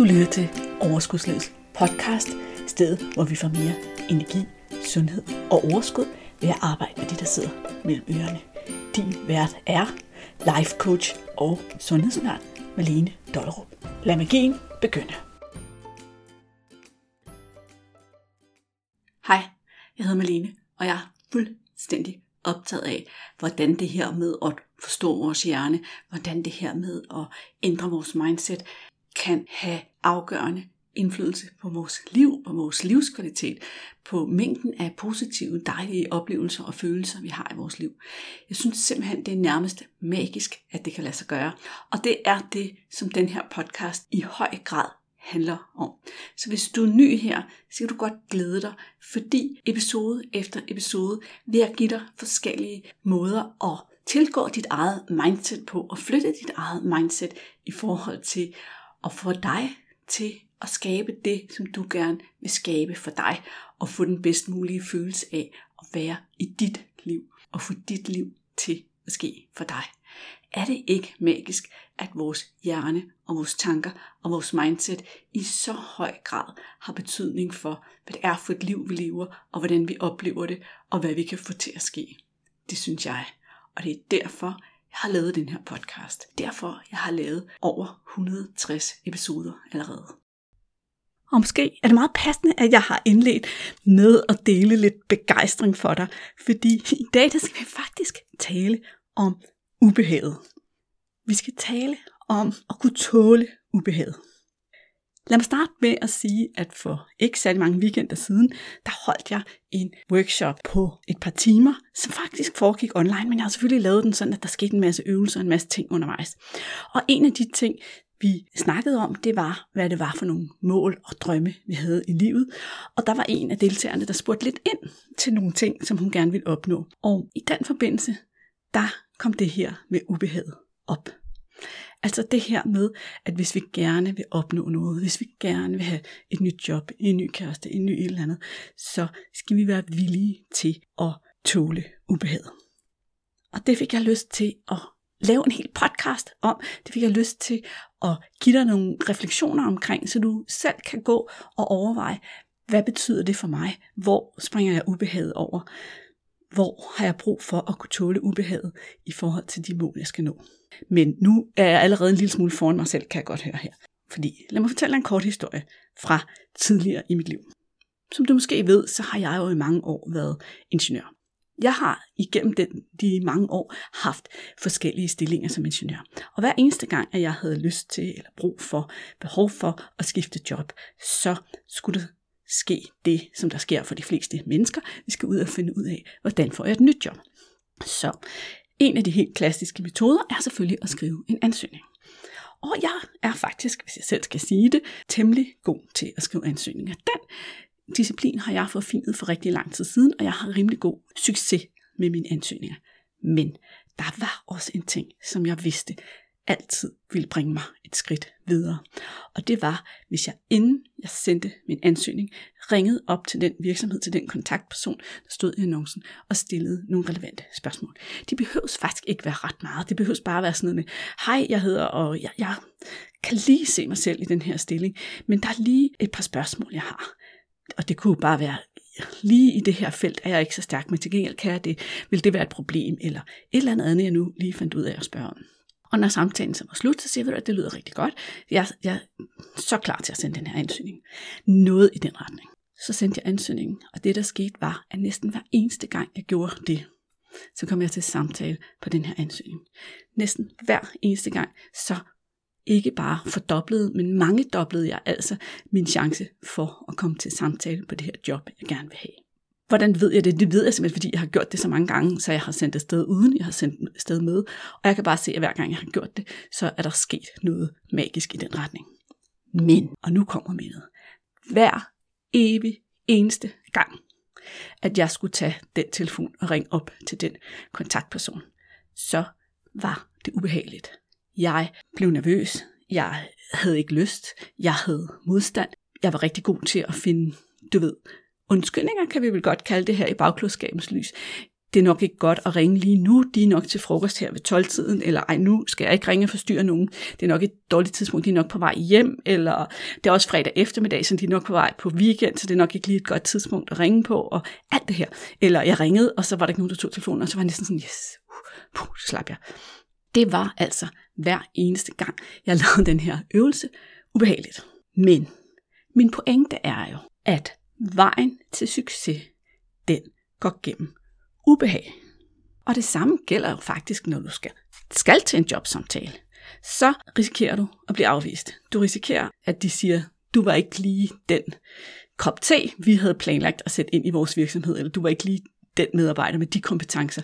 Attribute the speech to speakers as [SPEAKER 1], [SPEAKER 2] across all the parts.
[SPEAKER 1] Du lytter til Overskudslivets podcast, stedet hvor vi får mere energi, sundhed og overskud ved at arbejde med det, der sidder mellem ørerne. Din vært er life coach og sundhedsundern Malene Dollerup. Lad magien begynde. Hej, jeg hedder Malene, og jeg er fuldstændig optaget af, hvordan det her med at forstå vores hjerne, hvordan det her med at ændre vores mindset, kan have afgørende indflydelse på vores liv, på vores livskvalitet, på mængden af positive, dejlige oplevelser og følelser, vi har i vores liv. Jeg synes simpelthen, det er nærmest magisk, at det kan lade sig gøre. Og det er det, som den her podcast i høj grad handler om. Så hvis du er ny her, så kan du godt glæde dig, fordi episode efter episode vil jeg give dig forskellige måder at tilgå dit eget mindset på, og flytte dit eget mindset i forhold til og få dig til at skabe det, som du gerne vil skabe for dig, og få den bedst mulige følelse af at være i dit liv, og få dit liv til at ske for dig. Er det ikke magisk, at vores hjerne og vores tanker og vores mindset i så høj grad har betydning for, hvad det er for et liv, vi lever, og hvordan vi oplever det, og hvad vi kan få til at ske? Det synes jeg. Og det er derfor, jeg har lavet den her podcast. Derfor jeg har lavet over 160 episoder allerede. Og måske er det meget passende, at jeg har indledt med at dele lidt begejstring for dig, fordi i dag der skal vi faktisk tale om ubehaget. Vi skal tale om at kunne tåle ubehaget. Lad mig starte med at sige, at for ikke særlig mange weekender siden, der holdt jeg en workshop på et par timer, som faktisk foregik online, men jeg har selvfølgelig lavet den sådan, at der skete en masse øvelser og en masse ting undervejs. Og en af de ting, vi snakkede om, det var, hvad det var for nogle mål og drømme, vi havde i livet. Og der var en af deltagerne, der spurgte lidt ind til nogle ting, som hun gerne ville opnå. Og i den forbindelse, der kom det her med ubehaget op. Altså det her med, at hvis vi gerne vil opnå noget, hvis vi gerne vil have et nyt job, en ny kæreste, en ny et eller andet, så skal vi være villige til at tåle ubehag. Og det fik jeg lyst til at lave en hel podcast om. Det fik jeg lyst til at give dig nogle refleksioner omkring, så du selv kan gå og overveje, hvad betyder det for mig? Hvor springer jeg ubehaget over? Hvor har jeg brug for at kunne tåle ubehaget i forhold til de mål, jeg skal nå? Men nu er jeg allerede en lille smule foran mig selv, kan jeg godt høre her. Fordi lad mig fortælle en kort historie fra tidligere i mit liv. Som du måske ved, så har jeg jo i mange år været ingeniør. Jeg har igennem den, de mange år haft forskellige stillinger som ingeniør. Og hver eneste gang, at jeg havde lyst til eller brug for, behov for at skifte job, så skulle der ske det, som der sker for de fleste mennesker. Vi skal ud og finde ud af, hvordan får jeg et nyt job. Så en af de helt klassiske metoder er selvfølgelig at skrive en ansøgning. Og jeg er faktisk, hvis jeg selv skal sige det, temmelig god til at skrive ansøgninger. Den disciplin har jeg forfinet for rigtig lang tid siden, og jeg har rimelig god succes med mine ansøgninger. Men der var også en ting, som jeg vidste altid ville bringe mig et skridt videre. Og det var, hvis jeg inden jeg sendte min ansøgning, ringede op til den virksomhed, til den kontaktperson, der stod i annoncen, og stillede nogle relevante spørgsmål. De behøves faktisk ikke være ret meget. Det behøves bare være sådan noget med, hej, jeg hedder, og jeg, jeg kan lige se mig selv i den her stilling, men der er lige et par spørgsmål, jeg har. Og det kunne bare være, lige i det her felt er jeg ikke så stærk, men til gengæld kan jeg det. Vil det være et problem, eller et eller andet, jeg nu lige fandt ud af at spørge om. Og når samtalen så var slut, så siger vi, at det lyder rigtig godt. Jeg, jeg er så klar til at sende den her ansøgning. Noget i den retning. Så sendte jeg ansøgningen, og det der skete var, at næsten hver eneste gang jeg gjorde det, så kom jeg til samtale på den her ansøgning. Næsten hver eneste gang, så ikke bare fordoblede, men mange doblede jeg altså min chance for at komme til samtale på det her job, jeg gerne vil have. Hvordan ved jeg det? Det ved jeg simpelthen, fordi jeg har gjort det så mange gange, så jeg har sendt det sted uden, jeg har sendt det sted med. Og jeg kan bare se, at hver gang jeg har gjort det, så er der sket noget magisk i den retning. Men, og nu kommer mindet, hver evig eneste gang, at jeg skulle tage den telefon og ringe op til den kontaktperson, så var det ubehageligt. Jeg blev nervøs, jeg havde ikke lyst, jeg havde modstand, jeg var rigtig god til at finde, du ved, undskyldninger, kan vi vel godt kalde det her i bagklodskabens lys. det er nok ikke godt at ringe lige nu, de er nok til frokost her ved 12-tiden, eller ej, nu skal jeg ikke ringe og forstyrre nogen, det er nok et dårligt tidspunkt, de er nok på vej hjem, eller det er også fredag eftermiddag, så de er nok på vej på weekend, så det er nok ikke lige et godt tidspunkt at ringe på, og alt det her. Eller jeg ringede, og så var der ikke nogen, der tog telefonen, og så var jeg næsten sådan, yes, uh, puh, så slap jeg. Det var altså hver eneste gang, jeg lavede den her øvelse, ubehageligt. Men min pointe er jo, at vejen til succes, den går gennem ubehag. Og det samme gælder jo faktisk, når du skal, skal til en jobsamtale. Så risikerer du at blive afvist. Du risikerer, at de siger, du var ikke lige den kop te, vi havde planlagt at sætte ind i vores virksomhed, eller du var ikke lige den medarbejder med de kompetencer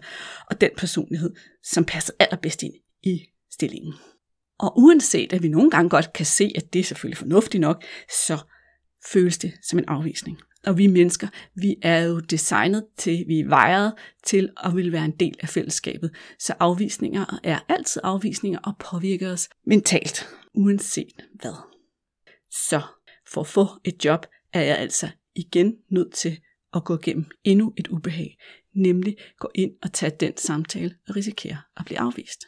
[SPEAKER 1] og den personlighed, som passer allerbedst ind i stillingen. Og uanset at vi nogle gange godt kan se, at det er selvfølgelig fornuftigt nok, så føles det som en afvisning. Og vi mennesker, vi er jo designet til, vi er vejret til at ville være en del af fællesskabet. Så afvisninger er altid afvisninger og påvirker os mentalt, uanset hvad. Så for at få et job, er jeg altså igen nødt til at gå igennem endnu et ubehag, nemlig gå ind og tage den samtale og risikere at blive afvist.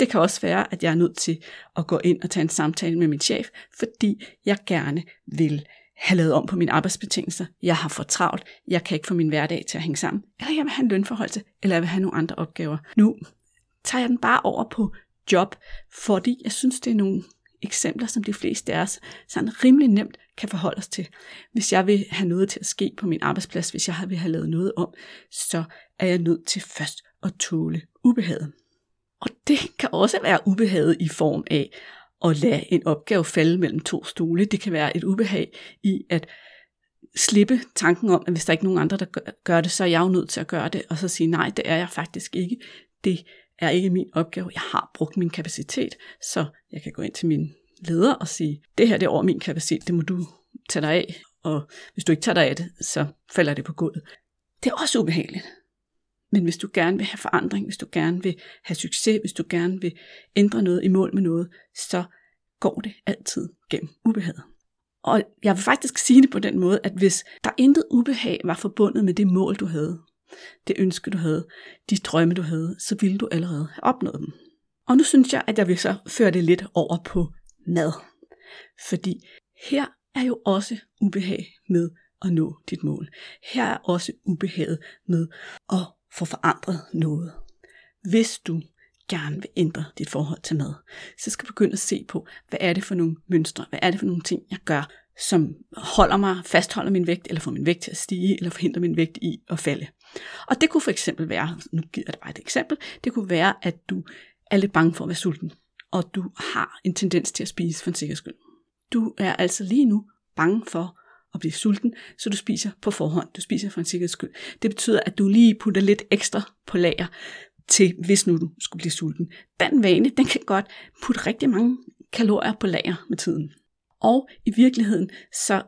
[SPEAKER 1] Det kan også være, at jeg er nødt til at gå ind og tage en samtale med min chef, fordi jeg gerne vil have lavet om på mine arbejdsbetingelser. Jeg har for travlt. Jeg kan ikke få min hverdag til at hænge sammen. Eller jeg vil have en lønforholdelse, eller jeg vil have nogle andre opgaver. Nu tager jeg den bare over på job, fordi jeg synes, det er nogle eksempler, som de fleste af os sådan rimelig nemt kan forholde os til. Hvis jeg vil have noget til at ske på min arbejdsplads, hvis jeg vil have lavet noget om, så er jeg nødt til først at tåle ubehaget. Og det kan også være ubehag i form af at lade en opgave falde mellem to stole. Det kan være et ubehag i at slippe tanken om, at hvis der ikke er nogen andre, der gør det, så er jeg jo nødt til at gøre det, og så sige, nej, det er jeg faktisk ikke. Det er ikke min opgave. Jeg har brugt min kapacitet, så jeg kan gå ind til min leder og sige, det her det er over min kapacitet, det må du tage dig af, og hvis du ikke tager dig af det, så falder det på gulvet. Det er også ubehageligt. Men hvis du gerne vil have forandring, hvis du gerne vil have succes, hvis du gerne vil ændre noget i mål med noget, så går det altid gennem ubehaget. Og jeg vil faktisk sige det på den måde, at hvis der intet ubehag var forbundet med det mål, du havde, det ønske, du havde, de drømme, du havde, så ville du allerede have opnået dem. Og nu synes jeg, at jeg vil så føre det lidt over på mad. Fordi her er jo også ubehag med at nå dit mål. Her er også ubehaget med at får forandret noget. Hvis du gerne vil ændre dit forhold til mad, så skal du begynde at se på, hvad er det for nogle mønstre, hvad er det for nogle ting, jeg gør, som holder mig, fastholder min vægt, eller får min vægt til at stige, eller forhindrer min vægt i at falde. Og det kunne for eksempel være, nu giver jeg dig bare et eksempel, det kunne være, at du er lidt bange for at være sulten, og du har en tendens til at spise for en sikkerheds skyld. Du er altså lige nu bange for at blive sulten, så du spiser på forhånd. Du spiser for en sikkerheds skyld. Det betyder, at du lige putter lidt ekstra på lager, til hvis nu du skulle blive sulten. Den vane, den kan godt putte rigtig mange kalorier på lager med tiden. Og i virkeligheden, så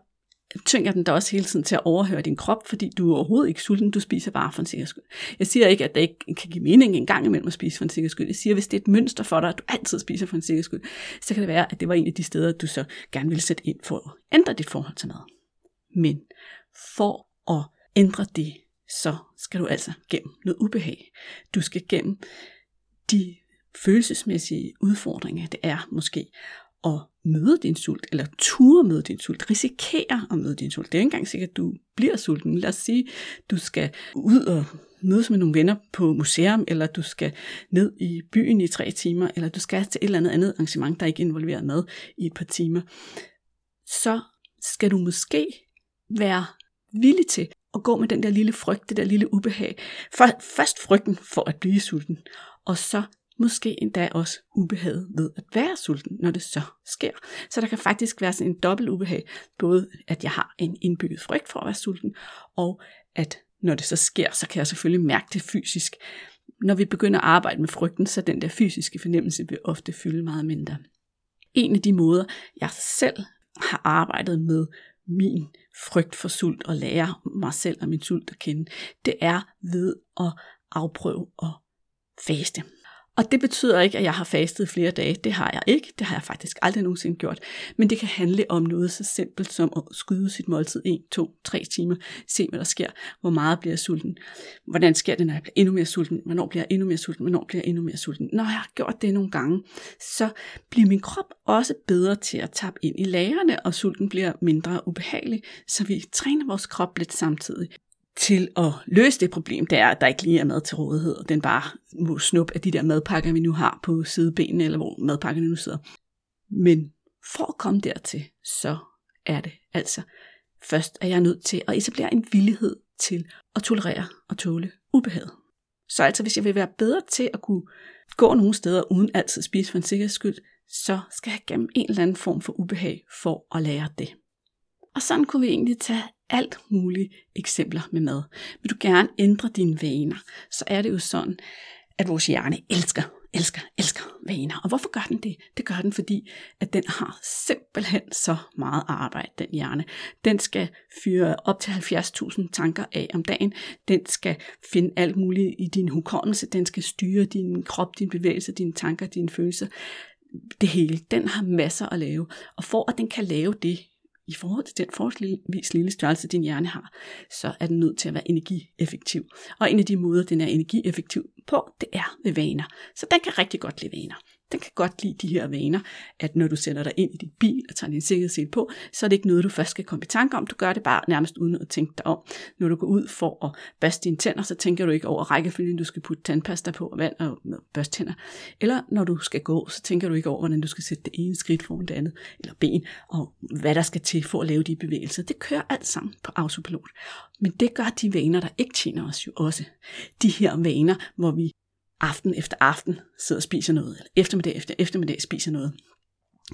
[SPEAKER 1] tvinger den dig også hele tiden til at overhøre din krop, fordi du er overhovedet ikke sulten, du spiser bare for en sikkerheds skyld. Jeg siger ikke, at det ikke kan give mening en gang imellem at spise for en sikkerheds skyld. Jeg siger, hvis det er et mønster for dig, at du altid spiser for en sikkerheds skyld, så kan det være, at det var en af de steder, du så gerne ville sætte ind for at ændre dit forhold til mad. Men for at ændre det, så skal du altså gennem noget ubehag. Du skal gennem de følelsesmæssige udfordringer, det er måske at møde din sult, eller ture møde din sult, risikere at møde din sult. Det er ikke engang sikkert, at du bliver sulten. Lad os sige, du skal ud og mødes med nogle venner på museum, eller du skal ned i byen i tre timer, eller du skal til et eller andet andet arrangement, der ikke involverer mad i et par timer. Så skal du måske være villig til at gå med den der lille frygt, det der lille ubehag. Først frygten for at blive sulten, og så måske endda også ubehaget ved at være sulten, når det så sker. Så der kan faktisk være sådan en dobbelt ubehag, både at jeg har en indbygget frygt for at være sulten, og at når det så sker, så kan jeg selvfølgelig mærke det fysisk. Når vi begynder at arbejde med frygten, så den der fysiske fornemmelse vil ofte fylde meget mindre. En af de måder, jeg selv har arbejdet med min frygt for sult og lære mig selv og min sult at kende, det er ved at afprøve og faste. Og det betyder ikke, at jeg har fastet flere dage. Det har jeg ikke. Det har jeg faktisk aldrig nogensinde gjort. Men det kan handle om noget så simpelt som at skyde sit måltid 1, 2, 3 timer. Se, hvad der sker. Hvor meget bliver jeg sulten? Hvordan sker det, når jeg bliver endnu mere sulten? Hvornår bliver jeg endnu mere sulten? Hvornår bliver jeg endnu mere sulten? Når jeg har gjort det nogle gange, så bliver min krop også bedre til at tappe ind i lagerne, og sulten bliver mindre ubehagelig. Så vi træner vores krop lidt samtidig til at løse det problem, det er, at der ikke lige er mad til rådighed, og den bare må snuppe af de der madpakker, vi nu har på sidebenene, eller hvor madpakkerne nu sidder. Men for at komme dertil, så er det altså først, at jeg er nødt til at etablere en villighed til at tolerere og tåle ubehaget. Så altså, hvis jeg vil være bedre til at kunne gå nogle steder uden altid at spise for en sikkerheds skyld, så skal jeg gennem en eller anden form for ubehag for at lære det. Og sådan kunne vi egentlig tage alt mulige eksempler med mad. Vil du gerne ændre dine vaner, så er det jo sådan, at vores hjerne elsker, elsker, elsker vaner. Og hvorfor gør den det? Det gør den, fordi at den har simpelthen så meget arbejde, den hjerne. Den skal fyre op til 70.000 tanker af om dagen. Den skal finde alt muligt i din hukommelse. Den skal styre din krop, din bevægelse, dine tanker, dine følelser. Det hele. Den har masser at lave. Og for at den kan lave det, i forhold til den forholdsvis lille størrelse, din hjerne har, så er den nødt til at være energieffektiv. Og en af de måder, den er energieffektiv på, det er ved vaner. Så den kan rigtig godt lide vaner den kan godt lide de her vaner, at når du sætter dig ind i din bil og tager din sikkerhedssel på, så er det ikke noget, du først skal komme i tanke om. Du gør det bare nærmest uden at tænke dig om. Når du går ud for at børste dine tænder, så tænker du ikke over rækkefølgen, du skal putte tandpasta på og vand og børste tænder. Eller når du skal gå, så tænker du ikke over, hvordan du skal sætte det ene skridt foran det andet, eller ben, og hvad der skal til for at lave de bevægelser. Det kører alt sammen på autopilot. Men det gør de vaner, der ikke tjener os jo også. De her vaner, hvor vi aften efter aften sidder og spiser noget, eller eftermiddag efter eftermiddag spiser noget,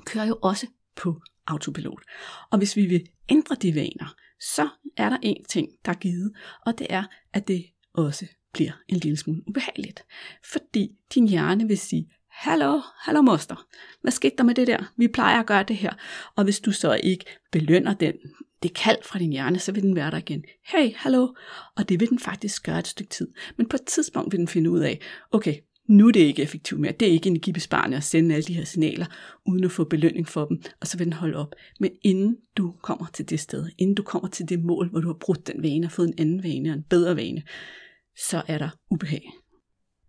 [SPEAKER 1] kører jo også på autopilot. Og hvis vi vil ændre de vaner, så er der en ting, der er givet, og det er, at det også bliver en lille smule ubehageligt. Fordi din hjerne vil sige, Hallo, hallo moster. Hvad skete der med det der? Vi plejer at gøre det her. Og hvis du så ikke belønner den det kald fra din hjerne, så vil den være der igen. Hey, hallo. Og det vil den faktisk gøre et stykke tid. Men på et tidspunkt vil den finde ud af, okay, nu er det ikke effektivt mere. Det er ikke energibesparende at sende alle de her signaler, uden at få belønning for dem, og så vil den holde op. Men inden du kommer til det sted, inden du kommer til det mål, hvor du har brudt den vane og fået en anden vane og en bedre vane, så er der ubehag.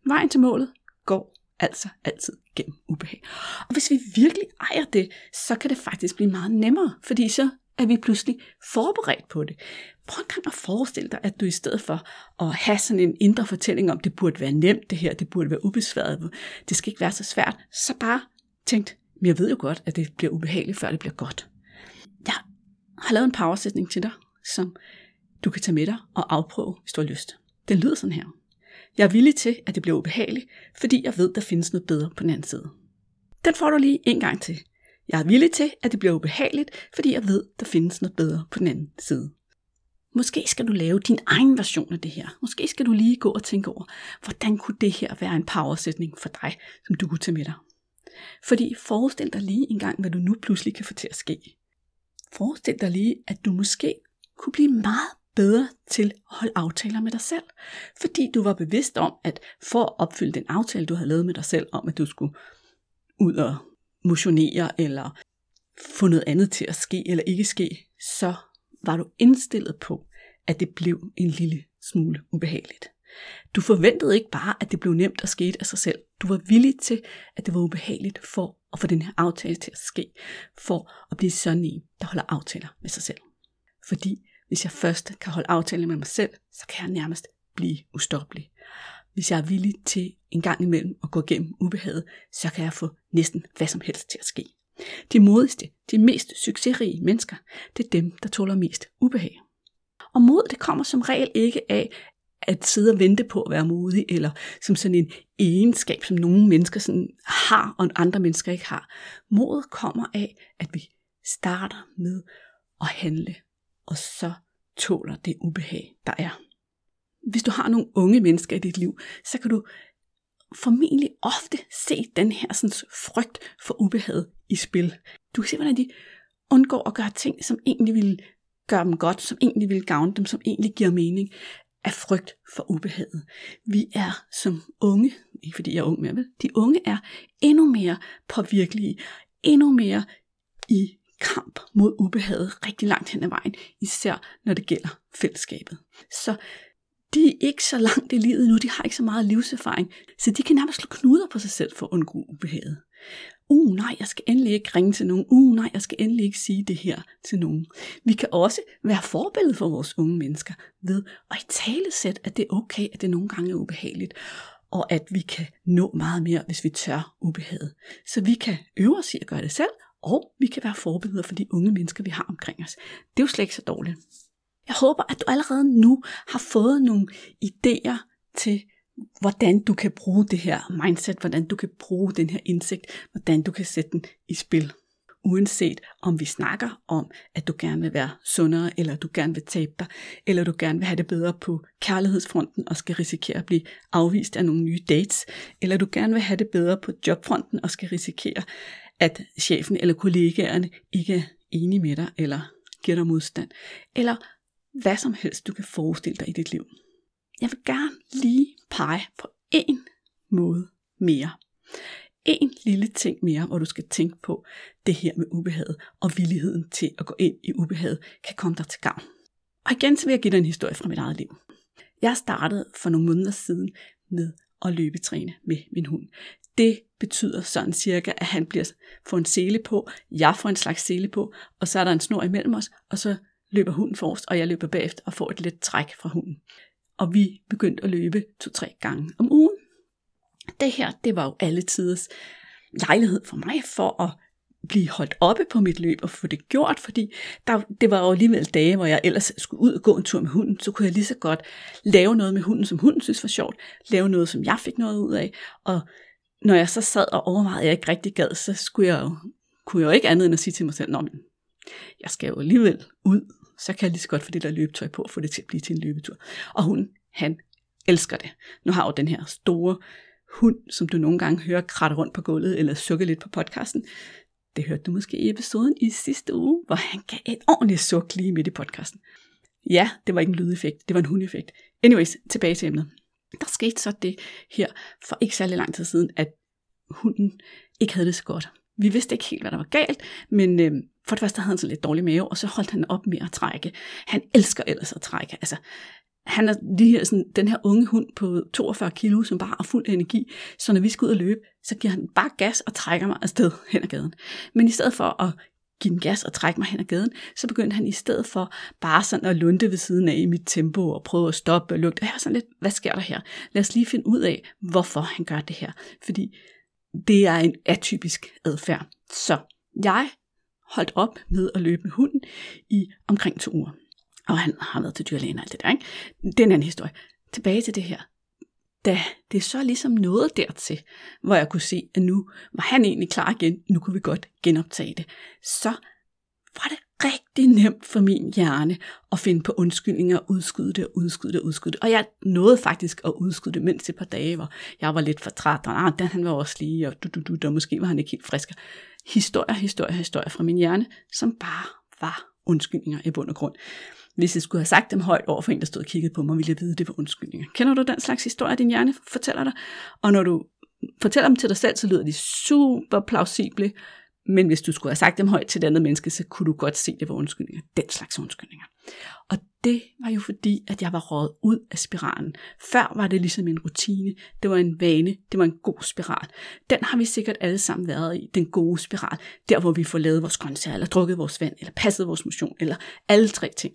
[SPEAKER 1] Vejen til målet går altså altid gennem ubehag. Og hvis vi virkelig ejer det, så kan det faktisk blive meget nemmere, fordi så er vi pludselig forberedt på det. Prøv en gang at forestille dig, at du i stedet for at have sådan en indre fortælling om, det burde være nemt det her, det burde være ubesværet, det skal ikke være så svært, så bare tænkt, men jeg ved jo godt, at det bliver ubehageligt, før det bliver godt. Jeg har lavet en powersætning til dig, som du kan tage med dig og afprøve, hvis du har lyst. Den lyder sådan her. Jeg er villig til, at det bliver ubehageligt, fordi jeg ved, der findes noget bedre på den anden side. Den får du lige en gang til. Jeg er villig til, at det bliver ubehageligt, fordi jeg ved, der findes noget bedre på den anden side. Måske skal du lave din egen version af det her. Måske skal du lige gå og tænke over, hvordan kunne det her være en powersætning for dig, som du kunne tage med dig. Fordi forestil dig lige en gang, hvad du nu pludselig kan få til at ske. Forestil dig lige, at du måske kunne blive meget bedre til at holde aftaler med dig selv. Fordi du var bevidst om, at for at opfylde den aftale, du havde lavet med dig selv om, at du skulle ud og motionere eller få noget andet til at ske eller ikke ske, så var du indstillet på, at det blev en lille smule ubehageligt. Du forventede ikke bare, at det blev nemt at ske af sig selv. Du var villig til, at det var ubehageligt for at få den her aftale til at ske, for at blive sådan en, der holder aftaler med sig selv. Fordi hvis jeg først kan holde aftalen med mig selv, så kan jeg nærmest blive ustoppelig. Hvis jeg er villig til en gang imellem at gå igennem ubehaget, så kan jeg få næsten hvad som helst til at ske. De modigste, de mest succesrige mennesker, det er dem, der tåler mest ubehag. Og mod det kommer som regel ikke af at sidde og vente på at være modig, eller som sådan en egenskab, som nogle mennesker sådan har, og andre mennesker ikke har. Modet kommer af, at vi starter med at handle, og så tåler det ubehag, der er hvis du har nogle unge mennesker i dit liv, så kan du formentlig ofte se den her sådan, frygt for ubehag i spil. Du kan se, hvordan de undgår at gøre ting, som egentlig vil gøre dem godt, som egentlig vil gavne dem, som egentlig giver mening. af frygt for ubehaget. Vi er som unge, ikke fordi jeg er ung mere, vel? de unge er endnu mere påvirkelige, endnu mere i kamp mod ubehaget rigtig langt hen ad vejen, især når det gælder fællesskabet. Så de er ikke så langt i livet nu, de har ikke så meget livserfaring, så de kan nærmest slå knuder på sig selv for at undgå ubehaget. Uh, nej, jeg skal endelig ikke ringe til nogen. Uh, nej, jeg skal endelig ikke sige det her til nogen. Vi kan også være forbillede for vores unge mennesker ved at i tale sæt, at det er okay, at det nogle gange er ubehageligt og at vi kan nå meget mere, hvis vi tør ubehaget. Så vi kan øve os i at gøre det selv, og vi kan være forbilleder for de unge mennesker, vi har omkring os. Det er jo slet ikke så dårligt. Jeg håber, at du allerede nu har fået nogle idéer til, hvordan du kan bruge det her mindset, hvordan du kan bruge den her indsigt, hvordan du kan sætte den i spil. Uanset om vi snakker om, at du gerne vil være sundere, eller du gerne vil tabe dig, eller du gerne vil have det bedre på kærlighedsfronten og skal risikere at blive afvist af nogle nye dates, eller du gerne vil have det bedre på jobfronten og skal risikere, at chefen eller kollegaerne ikke er enige med dig, eller giver dig modstand, eller hvad som helst du kan forestille dig i dit liv. Jeg vil gerne lige pege på en måde mere. En lille ting mere, hvor du skal tænke på det her med ubehaget og villigheden til at gå ind i ubehaget, kan komme dig til gavn. Og igen så vil jeg give dig en historie fra mit eget liv. Jeg startede for nogle måneder siden med at løbetræne med min hund. Det betyder sådan cirka, at han bliver får en sele på, jeg får en slags sele på, og så er der en snor imellem os, og så løber hunden forrest, og jeg løber bagefter og får et let træk fra hunden. Og vi begyndte at løbe to-tre gange om ugen. Det her, det var jo alle tiders lejlighed for mig for at blive holdt oppe på mit løb og få det gjort, fordi der, det var jo alligevel dage, hvor jeg ellers skulle ud og gå en tur med hunden, så kunne jeg lige så godt lave noget med hunden, som hunden synes var sjovt, lave noget, som jeg fik noget ud af, og når jeg så sad og overvejede, at jeg ikke rigtig gad, så skulle jeg jo, kunne jeg jo ikke andet end at sige til mig selv, men jeg skal jo alligevel ud, så kan jeg lige så godt få det der løbetøj på, og få det til at blive til en løbetur. Og hun, han elsker det. Nu har jo den her store hund, som du nogle gange hører kratte rundt på gulvet, eller sukke lidt på podcasten. Det hørte du måske i episoden i sidste uge, hvor han gav et ordentligt suk lige midt i podcasten. Ja, det var ikke en lydeffekt, det var en hundeffekt. Anyways, tilbage til emnet. Der skete så det her for ikke særlig lang tid siden, at hunden ikke havde det så godt. Vi vidste ikke helt, hvad der var galt, men øh, for det første havde han så lidt dårlig mave, og så holdt han op med at trække. Han elsker ellers at trække. Altså, han er lige her, sådan, den her unge hund på 42 kilo, som bare er fuld af energi. Så når vi skal ud og løbe, så giver han bare gas og trækker mig afsted hen ad gaden. Men i stedet for at give den gas og trække mig hen ad gaden, så begyndte han i stedet for bare sådan at lunde ved siden af i mit tempo og prøve at stoppe og lugte. Og jeg var sådan lidt, hvad sker der her? Lad os lige finde ud af, hvorfor han gør det her. Fordi det er en atypisk adfærd. Så jeg holdt op med at løbe med hunden i omkring to uger. Og han har været til dyrlægen og alt det der. Ikke? Det er en anden historie. Tilbage til det her. Da det så ligesom nåede dertil, hvor jeg kunne se, at nu var han egentlig klar igen, nu kunne vi godt genoptage det, så var det rigtig nemt for min hjerne at finde på undskyldninger, udskyde det, udskyde det, udskyde det. Og jeg nåede faktisk at udskyde det, mindst et par dage, hvor jeg var lidt for træt, og ah, den, han var også lige, og du, du, du, der måske var han ikke helt frisk. Historier, historier, historier fra min hjerne, som bare var undskyldninger i bund og grund. Hvis jeg skulle have sagt dem højt over for en, der stod og kiggede på mig, ville jeg vide, at det var undskyldninger. Kender du den slags historie, din hjerne fortæller dig? Og når du fortæller dem til dig selv, så lyder de super plausible, men hvis du skulle have sagt dem højt til et andet menneske, så kunne du godt se, at det var undskyldninger. Den slags undskyldninger. Og det var jo fordi, at jeg var røget ud af spiralen. Før var det ligesom en rutine, det var en vane, det var en god spiral. Den har vi sikkert alle sammen været i, den gode spiral. Der hvor vi får lavet vores grøntsager, eller drukket vores vand, eller passet vores motion, eller alle tre ting.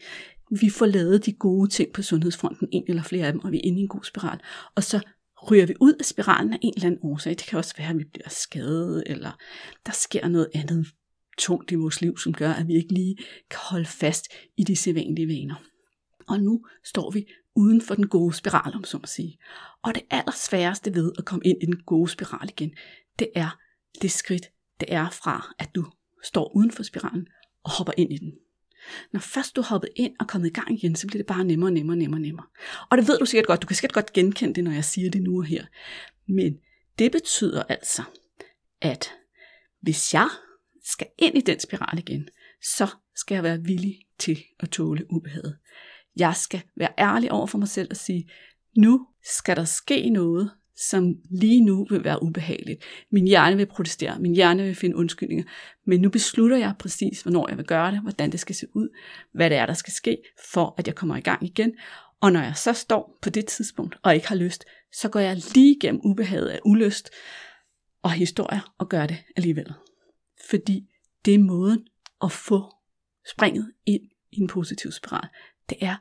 [SPEAKER 1] Vi får lavet de gode ting på sundhedsfronten, en eller flere af dem, og vi er inde i en god spiral. Og så ryger vi ud af spiralen af en eller anden årsag. Det kan også være, at vi bliver skadet, eller der sker noget andet tungt i vores liv, som gør, at vi ikke lige kan holde fast i de sædvanlige vaner. Og nu står vi uden for den gode spiral, om så at sige. Og det allersværeste ved at komme ind i den gode spiral igen, det er det skridt, det er fra, at du står uden for spiralen og hopper ind i den. Når først du er hoppet ind og kommet i gang igen, så bliver det bare nemmere, nemmere, nemmere, nemmere. Og det ved du sikkert godt. Du kan sikkert godt genkende det, når jeg siger det nu og her. Men det betyder altså, at hvis jeg skal ind i den spiral igen, så skal jeg være villig til at tåle ubehaget. Jeg skal være ærlig over for mig selv og sige, nu skal der ske noget, som lige nu vil være ubehageligt. Min hjerne vil protestere, min hjerne vil finde undskyldninger, men nu beslutter jeg præcis, hvornår jeg vil gøre det, hvordan det skal se ud, hvad det er, der skal ske, for at jeg kommer i gang igen. Og når jeg så står på det tidspunkt og ikke har lyst, så går jeg lige igennem ubehaget af ulyst og historier og gør det alligevel. Fordi det er måden at få springet ind i en positiv spiral. Det er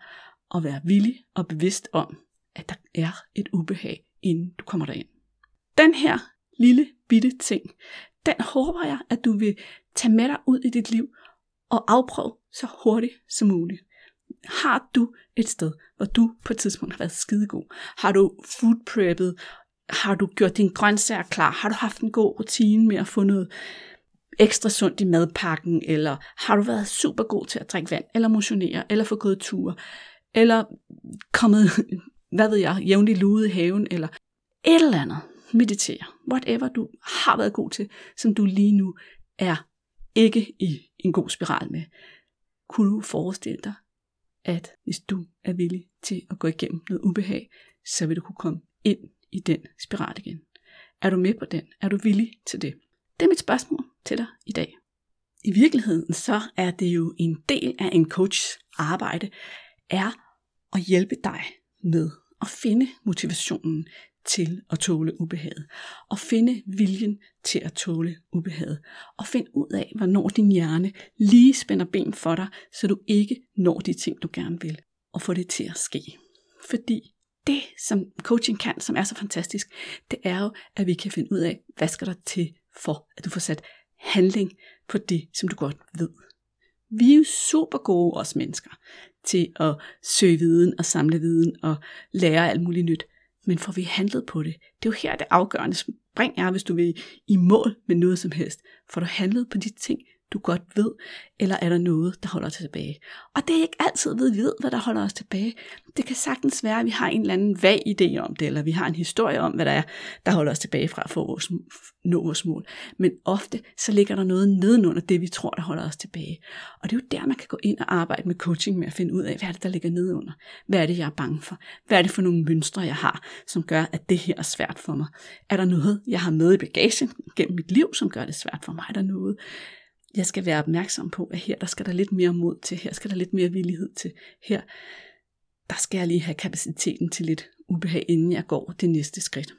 [SPEAKER 1] at være villig og bevidst om, at der er et ubehag, inden du kommer derind. Den her lille bitte ting, den håber jeg, at du vil tage med dig ud i dit liv og afprøve så hurtigt som muligt. Har du et sted, hvor du på et tidspunkt har været skidegod? Har du food preppet? Har du gjort din grøntsager klar? Har du haft en god rutine med at få noget ekstra sundt i madpakken? Eller har du været super god til at drikke vand? Eller motionere? Eller få gået ture? Eller kommet, hvad ved jeg, jævnligt lude i haven? Eller et eller andet. Meditere. Whatever du har været god til, som du lige nu er ikke i en god spiral med. Kunne du forestille dig, at hvis du er villig til at gå igennem noget ubehag, så vil du kunne komme ind i den spiral igen. Er du med på den? Er du villig til det? Det er mit spørgsmål til dig i dag. I virkeligheden så er det jo en del af en coachs arbejde, er at hjælpe dig med at finde motivationen til at tåle ubehaget, og finde viljen til at tåle ubehaget, og finde ud af, hvornår din hjerne lige spænder ben for dig, så du ikke når de ting, du gerne vil, og få det til at ske. Fordi det, som coaching kan, som er så fantastisk, det er jo, at vi kan finde ud af, hvad skal der til for, at du får sat handling på det, som du godt ved. Vi er jo super gode, os mennesker, til at søge viden og samle viden og lære alt muligt nyt men får vi handlet på det? Det er jo her, det afgørende spring er, hvis du vil i mål med noget som helst. Får du handlet på de ting, du godt ved, eller er der noget, der holder dig tilbage? Og det er ikke altid, at vi ved, hvad der holder os tilbage. Det kan sagtens være, at vi har en eller anden vag idé om det, eller vi har en historie om, hvad der er, der holder os tilbage fra at få vores, nå vores mål. Men ofte så ligger der noget nedenunder det, vi tror, der holder os tilbage. Og det er jo der, man kan gå ind og arbejde med coaching med at finde ud af, hvad er det, der ligger nedenunder? Hvad er det, jeg er bange for? Hvad er det for nogle mønstre, jeg har, som gør, at det her er svært for mig? Er der noget, jeg har med i bagagen gennem mit liv, som gør det svært for mig? Er der noget, jeg skal være opmærksom på, at her der skal der lidt mere mod til, her skal der lidt mere villighed til, her der skal jeg lige have kapaciteten til lidt ubehag, inden jeg går det næste skridt.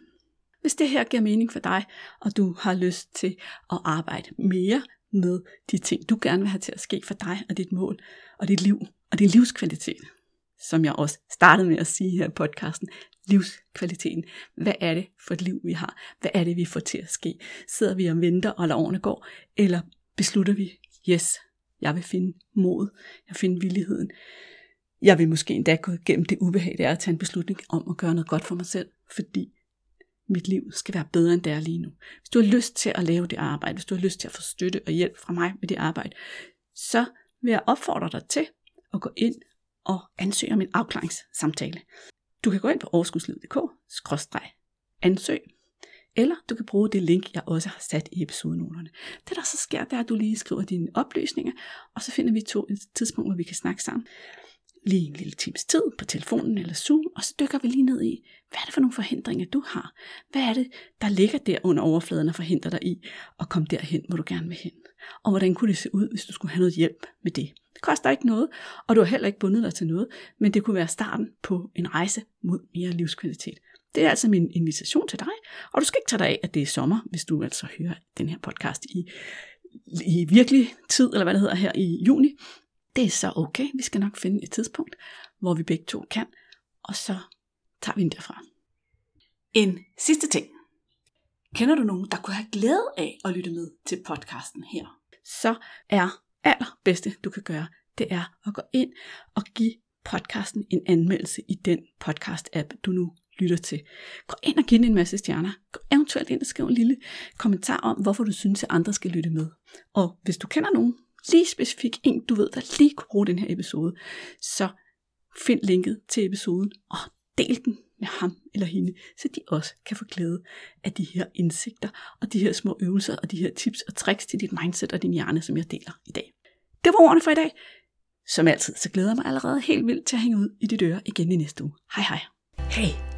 [SPEAKER 1] Hvis det her giver mening for dig, og du har lyst til at arbejde mere med de ting, du gerne vil have til at ske for dig og dit mål og dit liv og din livskvalitet, som jeg også startede med at sige her i podcasten, livskvaliteten. Hvad er det for et liv, vi har? Hvad er det, vi får til at ske? Sidder vi og venter, og lader årene går? Eller beslutter vi, yes, jeg vil finde mod, jeg vil finde villigheden. Jeg vil måske endda gå igennem det ubehag, det er at tage en beslutning om at gøre noget godt for mig selv, fordi mit liv skal være bedre end det er lige nu. Hvis du har lyst til at lave det arbejde, hvis du har lyst til at få støtte og hjælp fra mig med det arbejde, så vil jeg opfordre dig til at gå ind og ansøge om en afklaringssamtale. Du kan gå ind på overskudsliv.dk-ansøg, eller du kan bruge det link, jeg også har sat i episodenoterne. Det der så sker, det er, at du lige skriver dine oplysninger, og så finder vi to et tidspunkt, hvor vi kan snakke sammen. Lige en lille times tid på telefonen eller Zoom, og så dykker vi lige ned i, hvad er det for nogle forhindringer, du har? Hvad er det, der ligger der under overfladen og forhindrer dig i at komme derhen, hvor du gerne vil hen? Og hvordan kunne det se ud, hvis du skulle have noget hjælp med det? Det koster ikke noget, og du har heller ikke bundet dig til noget, men det kunne være starten på en rejse mod mere livskvalitet. Det er altså min invitation til dig, og du skal ikke tage dig af, at det er sommer, hvis du altså hører den her podcast i, i virkelig tid, eller hvad det hedder her i juni. Det er så okay, vi skal nok finde et tidspunkt, hvor vi begge to kan, og så tager vi den derfra. En sidste ting. Kender du nogen, der kunne have glæde af at lytte med til podcasten her? Så er allerbedste, du kan gøre, det er at gå ind og give podcasten en anmeldelse i den podcast-app, du nu lytter til. Gå ind og giv en masse stjerner. Gå eventuelt ind og skriv en lille kommentar om, hvorfor du synes, at andre skal lytte med. Og hvis du kender nogen, lige specifikt en, du ved, der lige kunne bruge den her episode, så find linket til episoden og del den med ham eller hende, så de også kan få glæde af de her indsigter og de her små øvelser og de her tips og tricks til dit mindset og din hjerne, som jeg deler i dag. Det var ordene for i dag. som altid, så glæder jeg mig allerede helt vildt til at hænge ud i dit øre igen i næste uge. Hej hej. Hey,